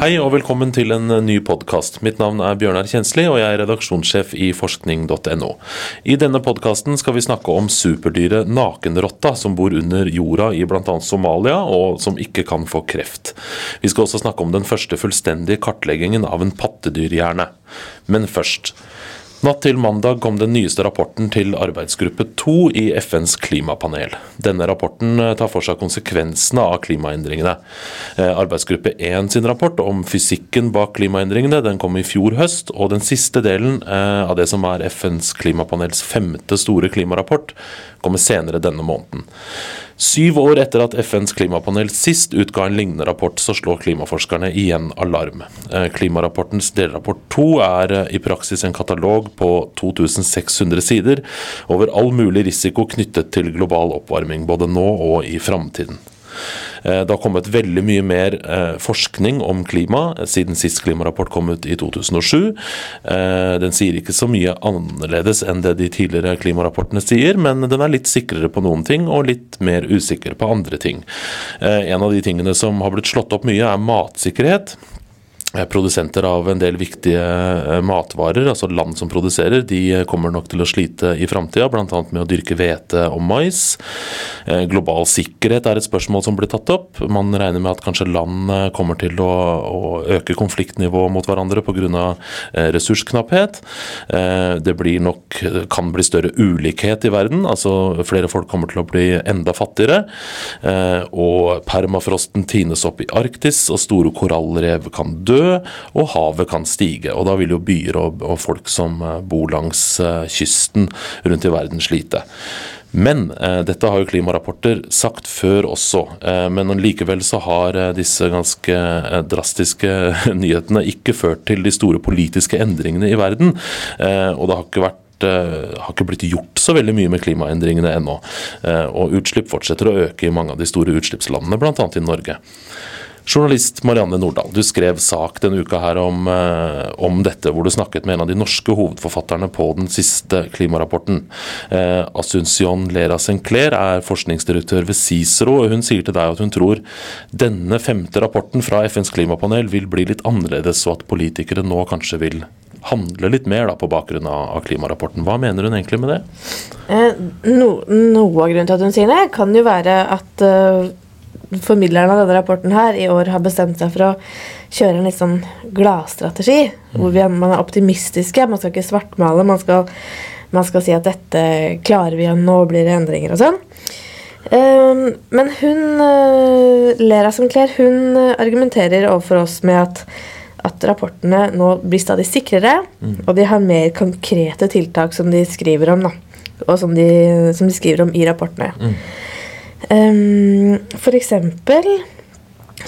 Hei og velkommen til en ny podkast. Mitt navn er Bjørnar Kjensli, og jeg er redaksjonssjef i forskning.no. I denne podkasten skal vi snakke om superdyret nakenrotta som bor under jorda i bl.a. Somalia, og som ikke kan få kreft. Vi skal også snakke om den første fullstendige kartleggingen av en pattedyrhjerne. Men først. Natt til mandag kom den nyeste rapporten til arbeidsgruppe 2 i FNs klimapanel. Denne rapporten eh, tar for seg konsekvensene av klimaendringene. Eh, arbeidsgruppe 1 sin rapport om fysikken bak klimaendringene den kom i fjor høst, og den siste delen eh, av det som er FNs klimapanels femte store klimarapport, kommer senere denne måneden. Syv år etter at FNs klimapanel sist utga en lignende rapport, så slår klimaforskerne igjen alarm. Eh, klimarapportens delrapport to er eh, i praksis en katalog på 2600 sider over all mulig risiko knyttet til global oppvarming, både nå og i framtiden. Eh, det har kommet veldig mye mer eh, forskning om klima eh, siden sist klimarapport kom ut i 2007. Den sier ikke så mye annerledes enn det de tidligere klimarapportene sier, men den er litt sikrere på noen ting og litt mer usikker på andre ting. En av de tingene som har blitt slått opp mye, er matsikkerhet. Eh, produsenter av en del viktige eh, matvarer, altså land som produserer, de kommer nok til å slite i framtida, bl.a. med å dyrke hvete og mais. Eh, global sikkerhet er et spørsmål som blir tatt opp. Man regner med at kanskje land kommer til å, å øke konfliktnivået mot hverandre pga. ressursknapphet. Det blir nok, kan bli større ulikhet i verden, altså flere folk kommer til å bli enda fattigere. Og permafrosten tines opp i Arktis, og store korallrev kan dø og havet kan stige. og Da vil jo byer og, og folk som eh, bor langs eh, kysten rundt i verden slite. Men eh, dette har jo klimarapporter sagt før også. Eh, men likevel så har eh, disse ganske eh, drastiske nyhetene ikke ført til de store politiske endringene i verden. og det har ikke vært har ikke blitt gjort så veldig mye med klimaendringene ennå. Og utslipp fortsetter å øke i mange av de store utslippslandene, bl.a. i Norge. Journalist Marianne Nordahl, du skrev sak denne uka her om, eh, om, dette, hvor du snakket med en av de norske hovedforfatterne på den siste klimarapporten. Eh, Asuncion Lera Senkler er forskningsdirektør ved CICERO, og hun sier til deg at hun tror denne femte rapporten fra FNs klimapanel vil bli litt annerledes, og at politikere nå kanskje vil handle litt mer da, på bakgrunn av, klimarapporten. Hva mener hun egentlig med det? Eh, no, noe av grunnen til at hun sier det, kan jo være at uh, formidleren av denne rapporten her i år har bestemt seg for å kjøre en litt sånn gladstrategi. Hvor vi, man er optimistiske. Man skal ikke svartmale. Man skal, man skal si at dette klarer vi, og nå blir det endringer og sånn. Um, men hun, uh, Lera Sinclair, hun argumenterer overfor oss med at, at rapportene nå blir stadig sikrere, mm. og de har mer konkrete tiltak som de skriver om. Da, og som de, som de skriver om i rapportene. Mm. Um, for eksempel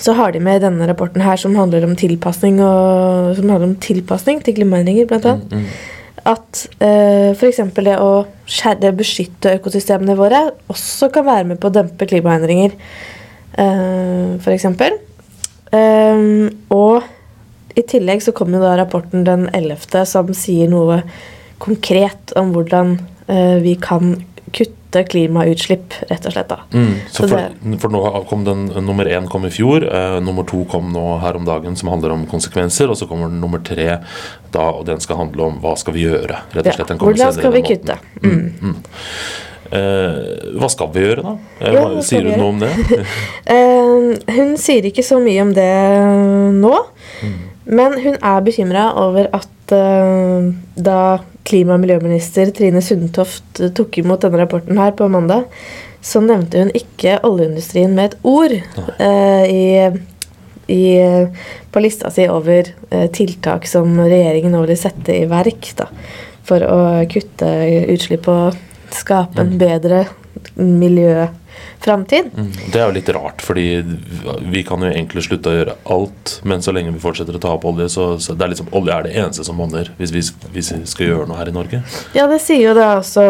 så har de med denne rapporten her som handler om tilpasning og, som handler om tilpasning til klimaendringer, blant annet. Mm, mm. At uh, f.eks. det å skjære, beskytte økosystemene våre også kan være med på å dempe klimaendringer. Uh, f.eks. Um, og i tillegg så kommer da rapporten den 11. som sier noe konkret om hvordan uh, vi kan kutte kutte klimautslipp, rett og slett. da. Mm, så for, det, for, nå kom den, Nummer én kom i fjor, eh, nummer to kom nå her om dagen, som handler om konsekvenser. Og så kommer den nummer tre, da, og den skal handle om hva skal vi gjøre. rett og slett. Ja, hvordan skal vi kutte? Mm. Mm, mm. Eh, hva skal vi gjøre, da? Eh, ja, sier hun noe om det? eh, hun sier ikke så mye om det nå. Mm. Men hun er bekymra over at uh, da klima- og miljøminister Trine Sundtoft tok imot denne rapporten her på mandag, så nevnte hun ikke oljeindustrien med et ord eh, i, i, på lista si over eh, tiltak som regjeringen nå vil sette i verk da, for å kutte utslipp og skape en mm. bedre miljø framtid. Mm. Det er jo litt rart, fordi vi kan jo egentlig slutte å gjøre alt, men så lenge vi fortsetter å ta opp olje, så, så det er liksom, olje er det eneste som monner hvis, hvis, hvis, vi skal gjøre noe her i Norge. Ja, det sier jo det også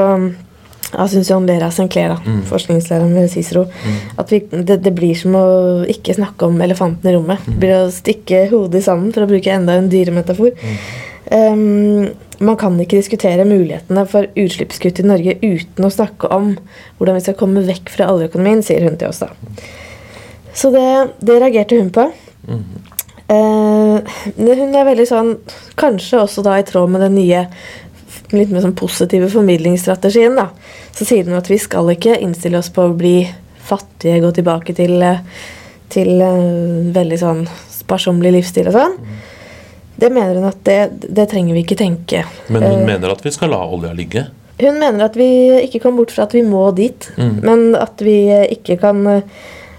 Asuncion Lera Sinclair, mm. forskningslæreren ved Cicero. Mm. At vi, det, det, blir som å ikke snakke om elefanten i rommet. Det blir å stikke hodet i sanden, for å bruke enda en dyremetafor. Mm. Ehm, man kan ikke diskutere mulighetene for utslippskutt i Norge uten å snakke om hvordan vi skal komme vekk fra oljeøkonomien, sier hun til oss da. Så det, det reagerte hun på. Eh, hun er veldig sånn Kanskje også da i tråd med den nye litt mer sånn positive formidlingsstrategien. da Så sier hun at vi skal ikke innstille oss på å bli fattige, gå tilbake til, til uh, veldig sånn sparsommelig livsstil og sånn. Det mener hun at det, det trenger vi ikke tenke. Men hun uh, mener at vi skal la olja ligge. hun mener at vi ikke kommer bort fra at vi må dit, Mm. men at vi ikke kan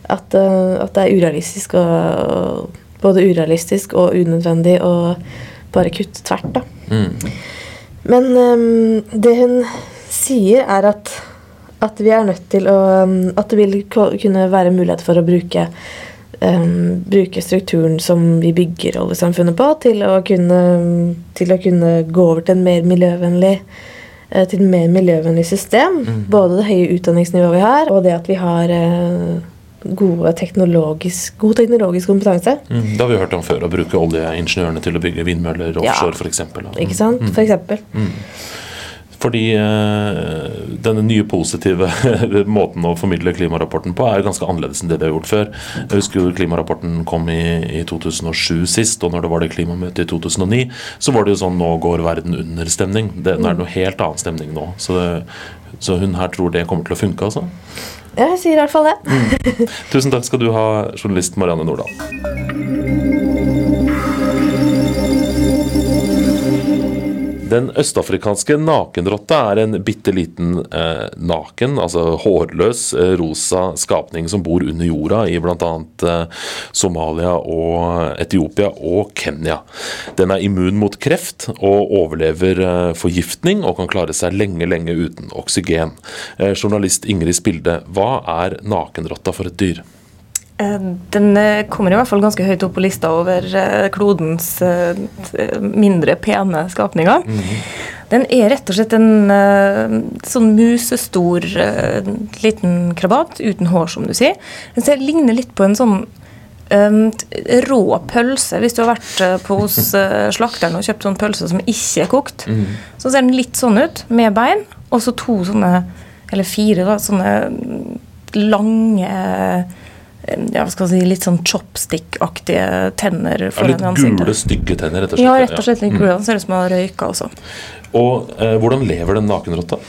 At, eh, at det er urealistisk og Både urealistisk og unødvendig å bare kutte tvert, da. Mm. Men um, det hun sier, er at, at vi er nødt til å ehm, At det vil kunne være mulighet for å bruke ehm, bruke strukturen som vi bygger oljesamfunnet på, til å kunne, til å kunne gå over til en mer miljøvennlig eh, til et mer miljøvennlig system. Mm. Både det høye utdanningsnivået vi har, og det at vi har gode teknologisk, god teknologisk kompetanse. Mm. Det har vi hørt om før, å bruke oljeingeniørene til å bygge vindmøller Ja. offshore Mm. Ikke sant? For eksempel. Fordi eh, denne nye positive måten å formidle klimarapporten på er ganske annerledes enn det vi har gjort før. Jeg husker jo klimarapporten kom i, i 2007 sist, og når det var det klimamøtet i 2009, så var det jo sånn nå går verden under-stemning. Det det er noe helt annen stemning nå. Så, det, så hun her tror det kommer til å funke, altså. Ja, jeg sier i hvert fall det. Tusen takk skal du ha, journalist Marianne Nordahl. Den østafrikanske nakenrotta er en bitte liten eh, naken, altså hårløs, eh, rosa skapning som bor under jorda i bl.a. Eh, Somalia og Etiopia og Kenya. Den er immun mot kreft og overlever eh, forgiftning og kan klare seg lenge, lenge uten oksygen. Eh, journalist Ingrid Spilde, hva er nakenrotta for et dyr? Eh, Den eh, kommer i hvert fall ganske høyt opp på lista over eh, klodens mindre pene skapninger. Den er rett og slett en sånn musestor liten krabat uten hår, som du sier. Den ser, ligner litt på en sånn rå pølse. Hvis du har vært på hos slakteren og kjøpt sånn pølse som ikke er kokt, så ser den litt sånn ut, med bein, og så to sånne, eller fire da, sånne lange ja, hva skal si, litt sånn chopstick-aktige tenner Er foran litt gule, stygge tenner, rett og slett. Ja, rett og slett litt gule. Den ser ut som den har røyka også. Og eh, hvordan lever den nakenrotta?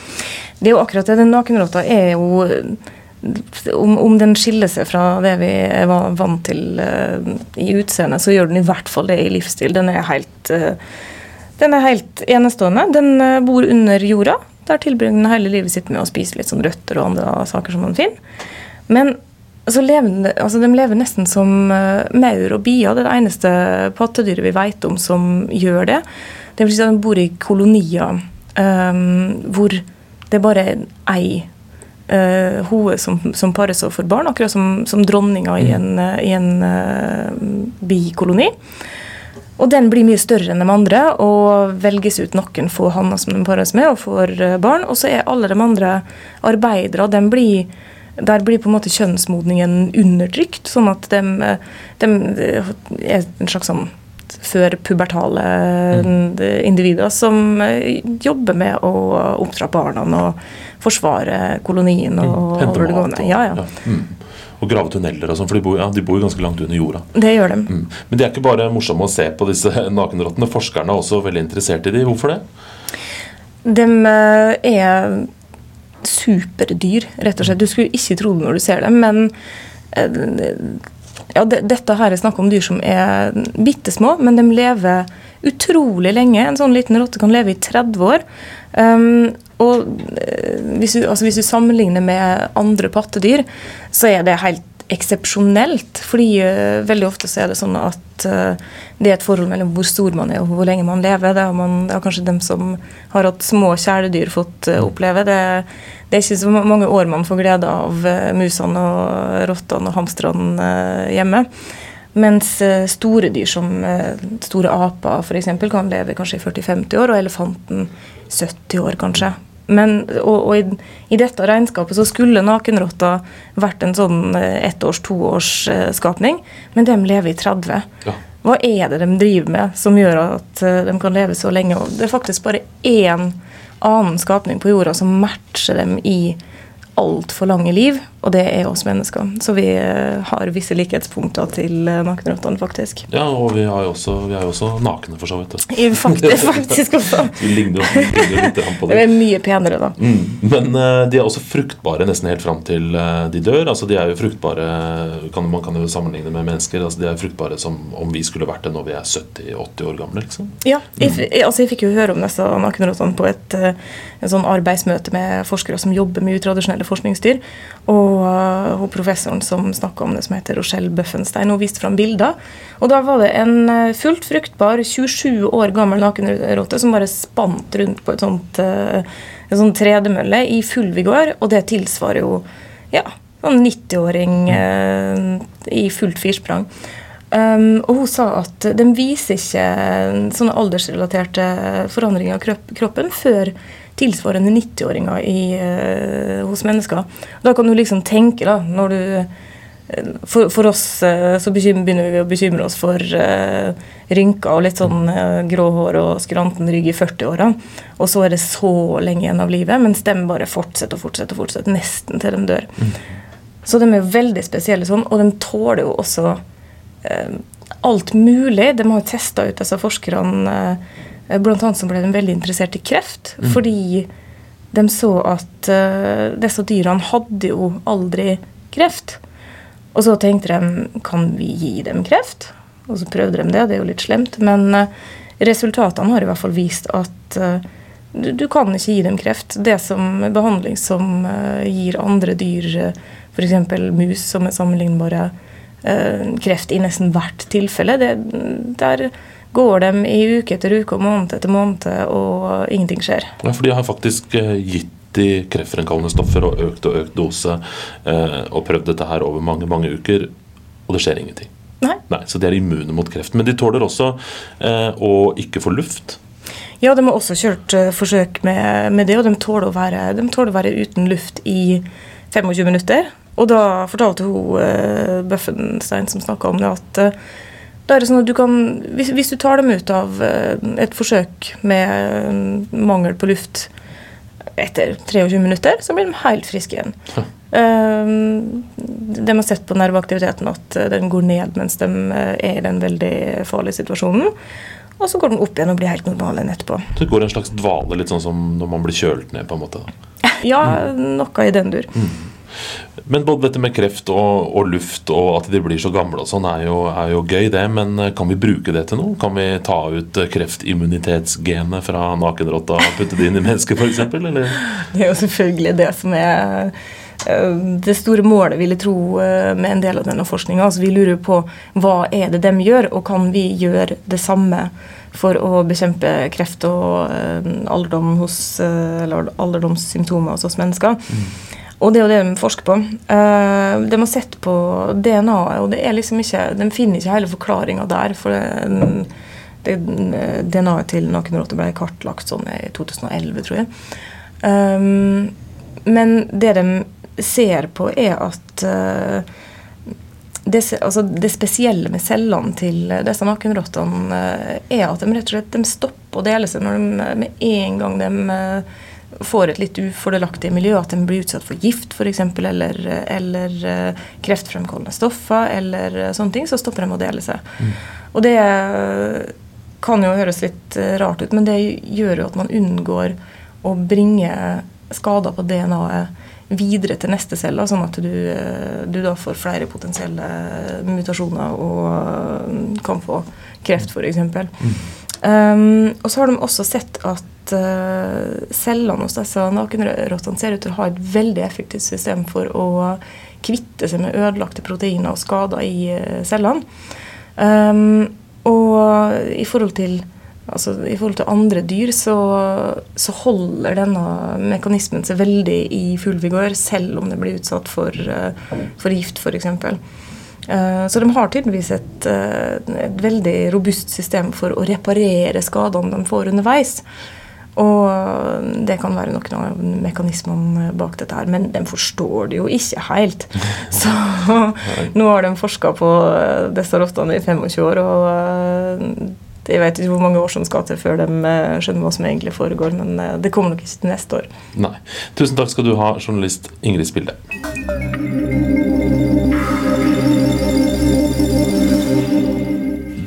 Det er jo akkurat det. Den nakenrotta er jo om, om den skiller seg fra det vi er vant til eh, i utseende, så gjør den i hvert fall det i livsstil. Den er helt, eh, den er helt enestående. Den eh, bor under jorda. Der tilbringer den hele livet sitt med å spise litt sånn røtter og andre saker som man finner. Men så levende, altså de lever nesten som uh, maur og bier. Det er det eneste pattedyret vi vet om som gjør det. Det si at de bor i kolonier um, hvor det bare er ei uh, hode som, som parer seg for barn, akkurat som, som dronninga i en, uh, i en uh, bikoloni. Og den blir mye større enn de andre og velges ut noen få hanner som de pares med og får eh, barn. Og så er alle de andre arbeidere de blir, Der blir på en måte kjønnsmodningen undertrykt, sånn at de, de er en slags sånn førpubertale individer som eh, jobber med å oppdra barna og forsvare kolonien og Hente holde det gående. og, Ja, ja. Mm. og grave tunneler og sånn, for de bor, ja, de bor ganske langt under jorda. Det gjør de. Mm. Men de er ikke bare morsomme å se på disse nakenrottene. Forskerne er også veldig interessert i de. Hvorfor det? De eh, er superdyr, rett og slett. Du skulle ikke tro det når du ser dem, men eh, ja, det, dette her er snakk om dyr som er bitte små, men de lever utrolig lenge. En sånn liten rotte kan leve i 30 år. Um, og eh, hvis du, altså hvis du sammenligner med andre pattedyr, så er det helt eksepsjonelt. Fordi uh, veldig ofte så er det sånn at uh, det er et forhold mellom hvor stor man er og hvor lenge man lever. Det har, man, det har kanskje dem som har hatt små kjæledyr fått uh, oppleve. Det, det er ikke så mange år man får glede av musene og rottene og hamstrene eh, hjemme. Mens store dyr som store aper eksempel, kan leve kanskje i 40-50 år, og elefanten 70 år kanskje. Men, og, og i, i dette regnskapet så skulle nakenrotta vært en sånn eh, ettårs-, toårsskapning, eh, men de lever i 30. Ja. hva er det de driver med som gjør at eh, de kan leve så lenge? Og det er faktisk bare én annen skapning på jorda som matcher dem i altfor lange liv, og det er oss mennesker. Så vi eh, har visse likhetspunkter til eh, nakenrottene, faktisk. Ja, og vi, har jo også, vi er jo også nakne, for så vidt. I faktisk, faktisk også. vi ligner jo, ligner litt på Det Vi er mye penere, da. Mm. Men uh, de er også fruktbare nesten helt fram til uh, de dør. Altså De er jo fruktbare kan, Man kan jo sammenligne med mennesker. Altså De er fruktbare som om vi skulle vært det når vi er 70-80 år gamle. liksom Ja, jeg, jeg- altså jeg fikk jo høre om disse nakenrottene på et, uh, en sånn arbeidsmøte med forskere som jobber med utradisjonelle forskningsdyr. Og eh, hun professoren som snakka om det, som heter Rochelle Bøffenstein, hun viste fram bilder. Og da var det en eh, fullt fruktbar 27 år gammel nakenrotte som bare spant rundt på et sånt, eh, en sånn tredemølle i full vigør, og det tilsvarer jo ja, sånn 90-åring eh, i fullt firsprang. Um, og hun sa at den viser ikke sånne aldersrelaterte forandringer av kropp, kroppen før tilsvarende 90-åringer i, eh, hos mennesker. Da kan du liksom tenke, da, når du eh, for, for oss eh, så begynner vi å bekymre oss for uh, rynker og litt sånn uh, grå hår og skranten rygg i 40-åra. Og så er det så lenge igjen av livet, mens de bare fortsetter og fortsetter, og fortsetter nesten til de dør. Så de er veldig spesielle sånn, og de tåler jo også eh, alt mulig. De har testa ut disse forskerne. Eh, blant annet så ble de veldig interessert i kreft, fordi de så at eh, disse dyrene hadde jo aldri kreft. Og så tenkte de kan vi gi dem kreft? Og så prøvde de det, det er jo litt slemt. Men eh, resultatene har i hvert fall vist at eh, du, du kan ikke gi dem kreft. Det som behandling som eh, gir andre dyr, f.eks. mus, som er sammenlignbare, eh, kreft i nesten hvert tilfelle, det, der går de i uke etter uke og måned etter måned, og ingenting skjer. Ja, for de har faktisk eh, gitt de kreftfremkallende stoffer og økt og økt dose eh, og prøvd dette her over mange, mange uker, og det skjer ingenting. Nei. Nei, Så de er immune mot kreft. Men de tåler også eh, å ikke få luft. Ja, de har også kjørt eh, forsøk med, med det, og de tåler, være, de tåler å være uten luft i 25 minutter. Og da fortalte hun eh, Bøffenstein som snakka om det, at eh, da er det sånn at du kan, hvis, hvis du tar dem ut av eh, et forsøk med eh, mangel på luft etter 23 minutter, så blir de helt friske igjen. Eh, de har sett på nerveaktiviteten at eh, den går ned mens de er i den veldig farlige situasjonen. Og så går den opp igjen og blir helt normal igjen etterpå. Så det går en slags dvale, litt sånn som når man blir kjølt ned. på en måte. Ja, noe i den dur. Men både dette med kreft og, og luft og at de blir så gamle og sånn, er er jo gøy, det. Men eh, kan vi bruke det til noe? Kan vi ta ut eh, kreftimmunitetsgenet fra nakenrotta og putte det inn i mennesket, f.eks.? Eller? Det er jo selvfølgelig det som er eh, det store målet, vil jeg tro, med en del av denne forskninga. Altså, vi lurer på hva er det de gjør, og kan vi gjøre det samme for å bekjempe kreft og alderdom hos, eller alderdomssymptomer hos oss mennesker. Og det er jo det de forsker på. Eh, de har sett på DNA-et, og det er liksom ikke, de finner ikke hele forklaringa der. For DNA-et til nakenrotter ble kartlagt sånn i 2011, tror jeg. Um, men det de ser på, er at uh, det, altså det spesielle med cellene til disse nakenrottene er at de rett og slett de stopper å dele seg når de, med en gang de får et litt ufordelaktig miljø, at en blir utsatt for gift f.eks., eller, eller uh, kreftfremkallende stoffer, eller uh, sånne ting, så stopper de å dele seg. Og det uh, kan jo høres litt rart ut, men det gjør jo at man unngår å bringe skader på DNA-et videre til neste celle, sånn at du, eh, du da får flere potensielle mutasjoner og eh, kan få kreft, f.eks. Um, og så har de også sett at uh, cellene hos disse nakenrottene ser ut til å ha et veldig effektivt system for å kvitte seg med ødelagte proteiner og skader i uh, cellene. Um, og i forhold til Altså, I forhold til andre dyr så, så holder denne mekanismen seg veldig i full vigør, selv om det blir utsatt for, uh, for gift, f.eks. Uh, så de har tydeligvis et, eh, et veldig robust system for å reparere skadene de får underveis. Og det kan være noen av mekanismene bak dette her, men de forstår det jo ikke helt. Så nå har de forska på disse rottene i 25 år, og eh, jeg vet ikke hvor mange år som skal til før de eh, skjønner hva som egentlig foregår, men eh, det kommer nok ikke til neste år. Nei. Tusen takk skal du ha, journalist Ingrid Spilde.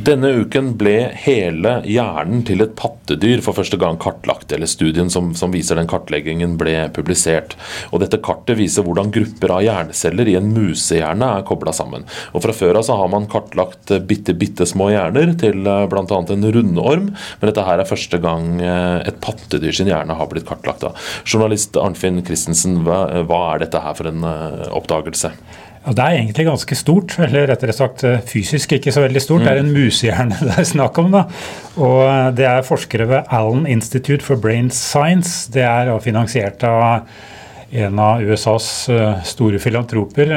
Denne uken ble hele hjernen til et pattedyr for første gang kartlagt. eller Studien som, som, viser den kartleggingen ble publisert. Og Dette kartet viser hvordan grupper av hjerneceller i en musehjerne er kobla sammen. Og Fra før av så har man kartlagt bitte, bitte små hjerner til eh, bl.a. en rundorm, men dette her er første gang eh, et pattedyr sin hjerne har blitt kartlagt. Journalist Arnfinn Christensen, hva, hva er dette her for en eh, oppdagelse? Ja, det er egentlig ganske stort, eller rettere sagt eh, fysisk ikke så veldig stort. Mm. Det er en mm. musehjerne det er snakk om. da. Og eh, Det er forskere ved Allen Institute for Brain Science. Det er finansiert av en av USAs eh, store filantroper,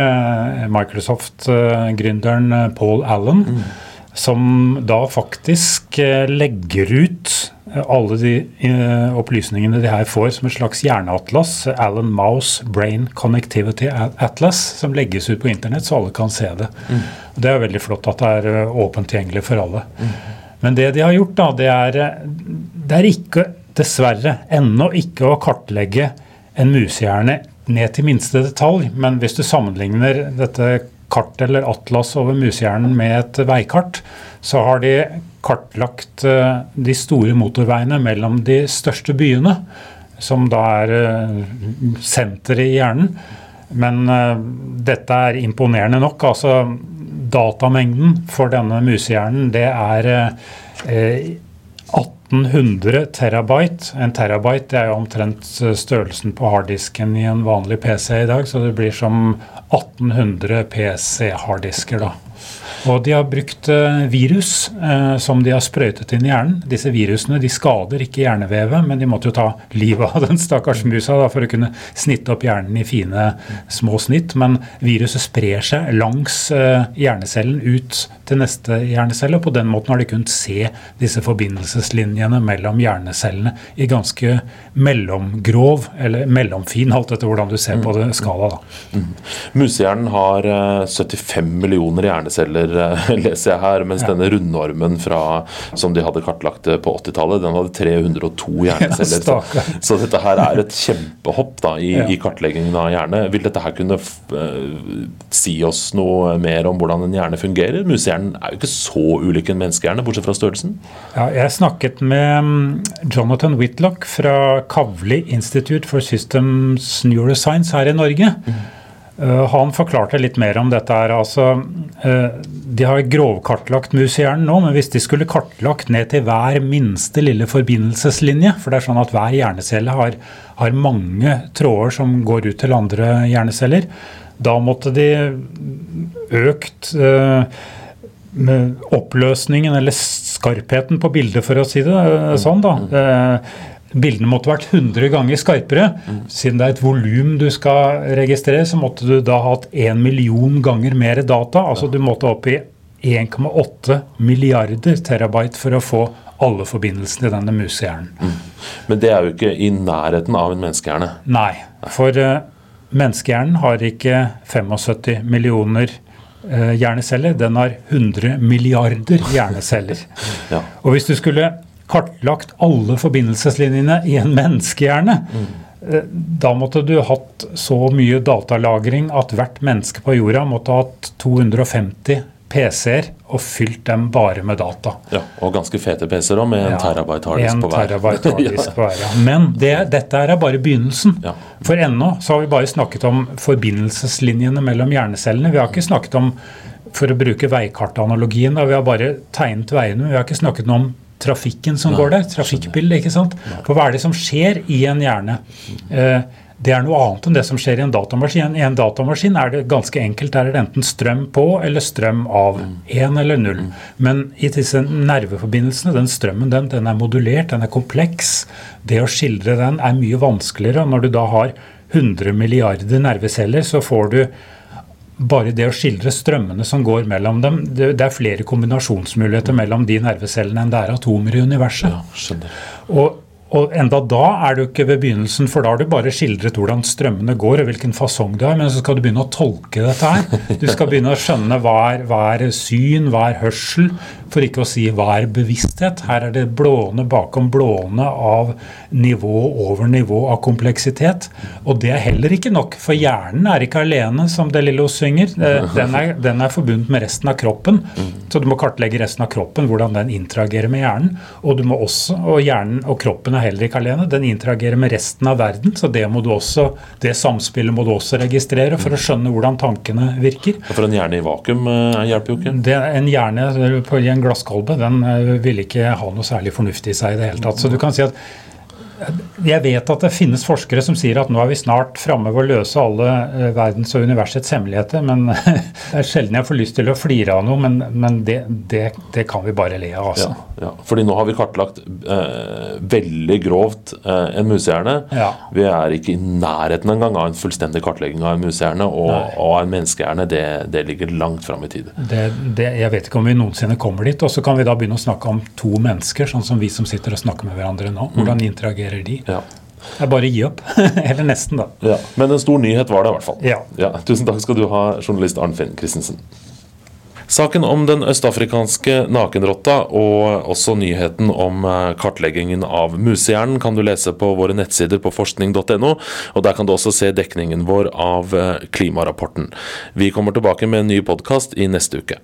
Microsoft-gründeren Paul Allen, mm. Som da faktisk legger ut alle de uh, opplysningene de her får som et slags hjerneatlas, Alan Mouse Brain Connectivity Atlas, som legges ut på internett, så alle kan se det. Mm. Det er veldig flott at det er åpent tilgjengelig for alle. Mm. Men det de har gjort, da, det er, eh, det er ikke, dessverre, ennå ikke å kartlegge en musehjerne ned til minste detalj. Men hvis du sammenligner dette kartet eller atlas over musehjernen med et veikart, så har de kartlagt eh, de store motorveiene mellom de største byene, som da er eh, senteret i hjernen. Men uh, dette er imponerende nok. altså Datamengden for denne musehjernen det er 1800 terabyte. En terabyte er jo omtrent størrelsen på harddisken i en vanlig PC i dag, så det blir som 1800 PC-harddisker, da. Og de har brukt eh, virus eh, som de har sprøytet inn i hjernen. Disse virusene de skader ikke hjernevevet, men de måtte jo ta livet av den stakkars musa da, for å kunne snitte opp hjernen i fine, små snitt. Men viruset sprer seg langs eh, hjernecellen ut til neste hjernecelle. og På den måten har de kunnet se disse forbindelseslinjene mellom hjernecellene i ganske mellomgrov, eller mellomfin, alt etter hvordan du ser på det skala. da. Mm. Musehjernen har 75 millioner hjerneceller Eh, leser jeg her. Mens ja. denne rundormen fra, som de hadde kartlagt eh, på 80-tallet, den hadde 302 hjerneceller. Ja, så, så, dette her er et kjempehopp da, i, i, kartleggingen av hjerne. Vil dette her kunne uh, si oss noe mer om hvordan en hjerne fungerer? Musehjernen er jo ikke så ulik en menneskehjerne, bortsett fra størrelsen. Ja, jeg snakket med mm, Jonathan Whitlock fra Kavli Institute for Systems Neuroscience her i Norge. Mm. Eh, han forklarte litt mer om dette. her, altså, eh, De har grovkartlagt musehjernen nå, men hvis de skulle kartlagt ned til hver minste lille forbindelseslinje For det er sånn at hver hjernecelle har, har mange tråder som går ut til andre hjerneceller. Da måtte de økt uh, oppløsningen, eller skarpheten på bildet, for å si det sånn. da. Bildene måtte vært 100 ganger skarpere. Mm. Siden det er et volum du skal registrere, så måtte du da hatt 1 million ganger mer data. Altså du måtte opp i 1,8 milliarder terabyte for å få alle forbindelsene i denne musehjernen. Mm. Men det er jo ikke i nærheten av en menneskehjerne? Nei, for uh, menneskehjernen har ikke 75 millioner uh, hjerneceller. Den har 100 milliarder hjerneceller. ja. Og hvis du skulle kartlagt alle forbindelseslinjene i en menneskehjerne. Mm. Da måtte du hatt så mye datalagring at hvert menneske på jorda måtte ha hatt 250 PC-er og fylt dem bare med data. Ja, Og ganske fete PC-er òg, med en ja, terabyte harddisk på hver. Harddisk på hver ja. Men det, dette er bare begynnelsen. Ja. For ennå så har vi bare snakket om forbindelseslinjene mellom hjernecellene. Vi har ikke snakket om, for å bruke veikartanalogien, da, vi har bare tegnet veiene, vi har ikke snakket noe om trafikken som Nei, går der. Trafikkbildet. ikke sant? For hva er det som skjer i en hjerne? Eh, det er noe annet enn det som skjer i en datamaskin. I en datamaskin er det ganske enkelt. Der er det enten strøm på eller strøm av. Én mm. eller null. Mm. Men i disse nerveforbindelsene, den strømmen den, den er modulert, den er kompleks. Det å skildre den er mye vanskeligere. Når du da har 100 milliarder nerveceller, så får du bare det å skildre strømmene som går mellom dem Det, det er flere kombinasjonsmuligheter mellom de nervecellene enn det er atomer i universet. Ja, og, Og enda da er du ikke ved begynnelsen, for da har du bare skildret hvordan strømmene går og hvilken fasong du er, men så skal du begynne å tolke dette her. Du skal begynne å skjønne hva er, hva er syn, hva er hørsel, for ikke å si hva er bevissthet. Her er det blåne bakom blåne av nivå over nivå av kompleksitet. Og det er heller ikke nok, for hjernen er ikke alene, som De Lillo synger. Eh, Den er, den er forbundet med resten av kroppen, så du må kartlegge resten av kroppen, hvordan den interagerer med hjernen. Og du må også, og hjernen og kroppen heller ikke alene, den interagerer med resten av verden, så det, må du også, det samspillet må du også registrere for å skjønne hvordan tankene virker. For en hjerne i vakuum eh, hjelper jo ikke. Det, en hjerne i en glasskolbe den eh, vil ikke ha noe særlig fornuft i seg i det hele tatt. Så du kan si at jeg vet at det finnes forskere som sier at nå er vi snart framme ved å løse alle eh, verdens og universets hemmeligheter, men det er sjelden jeg får lyst til å flire av noe, men, men det, det, det kan vi bare le av. altså. Ja, ja. Fordi nå har vi kartlagt eh, veldig grovt eh, en musehjerne. Ja. Vi er ikke i nærheten engang av en fullstendig kartlegging av en musehjerne. Og, og en menneskehjerne, det, det ligger langt fram i tid. Det, det, jeg vet ikke om vi noensinne kommer dit. Og så kan vi da begynne å snakke om to mennesker, sånn som vi som sitter og snakker med hverandre nå. Hvordan interagerer de? Ja. Det er bare å gi opp. Eller nesten, da. Ja. Men en stor nyhet var det i hvert fall. Ja. tusen takk skal du ha, journalist Arnfinn Christensen. Saken om den østafrikanske nakenrotta og også nyheten om eh, kartleggingen av musehjernen kan du lese på våre nettsider på forskning.no, og der kan du også se dekningen vår av eh, klimarapporten. Vi kommer tilbake med en ny podkast i neste uke.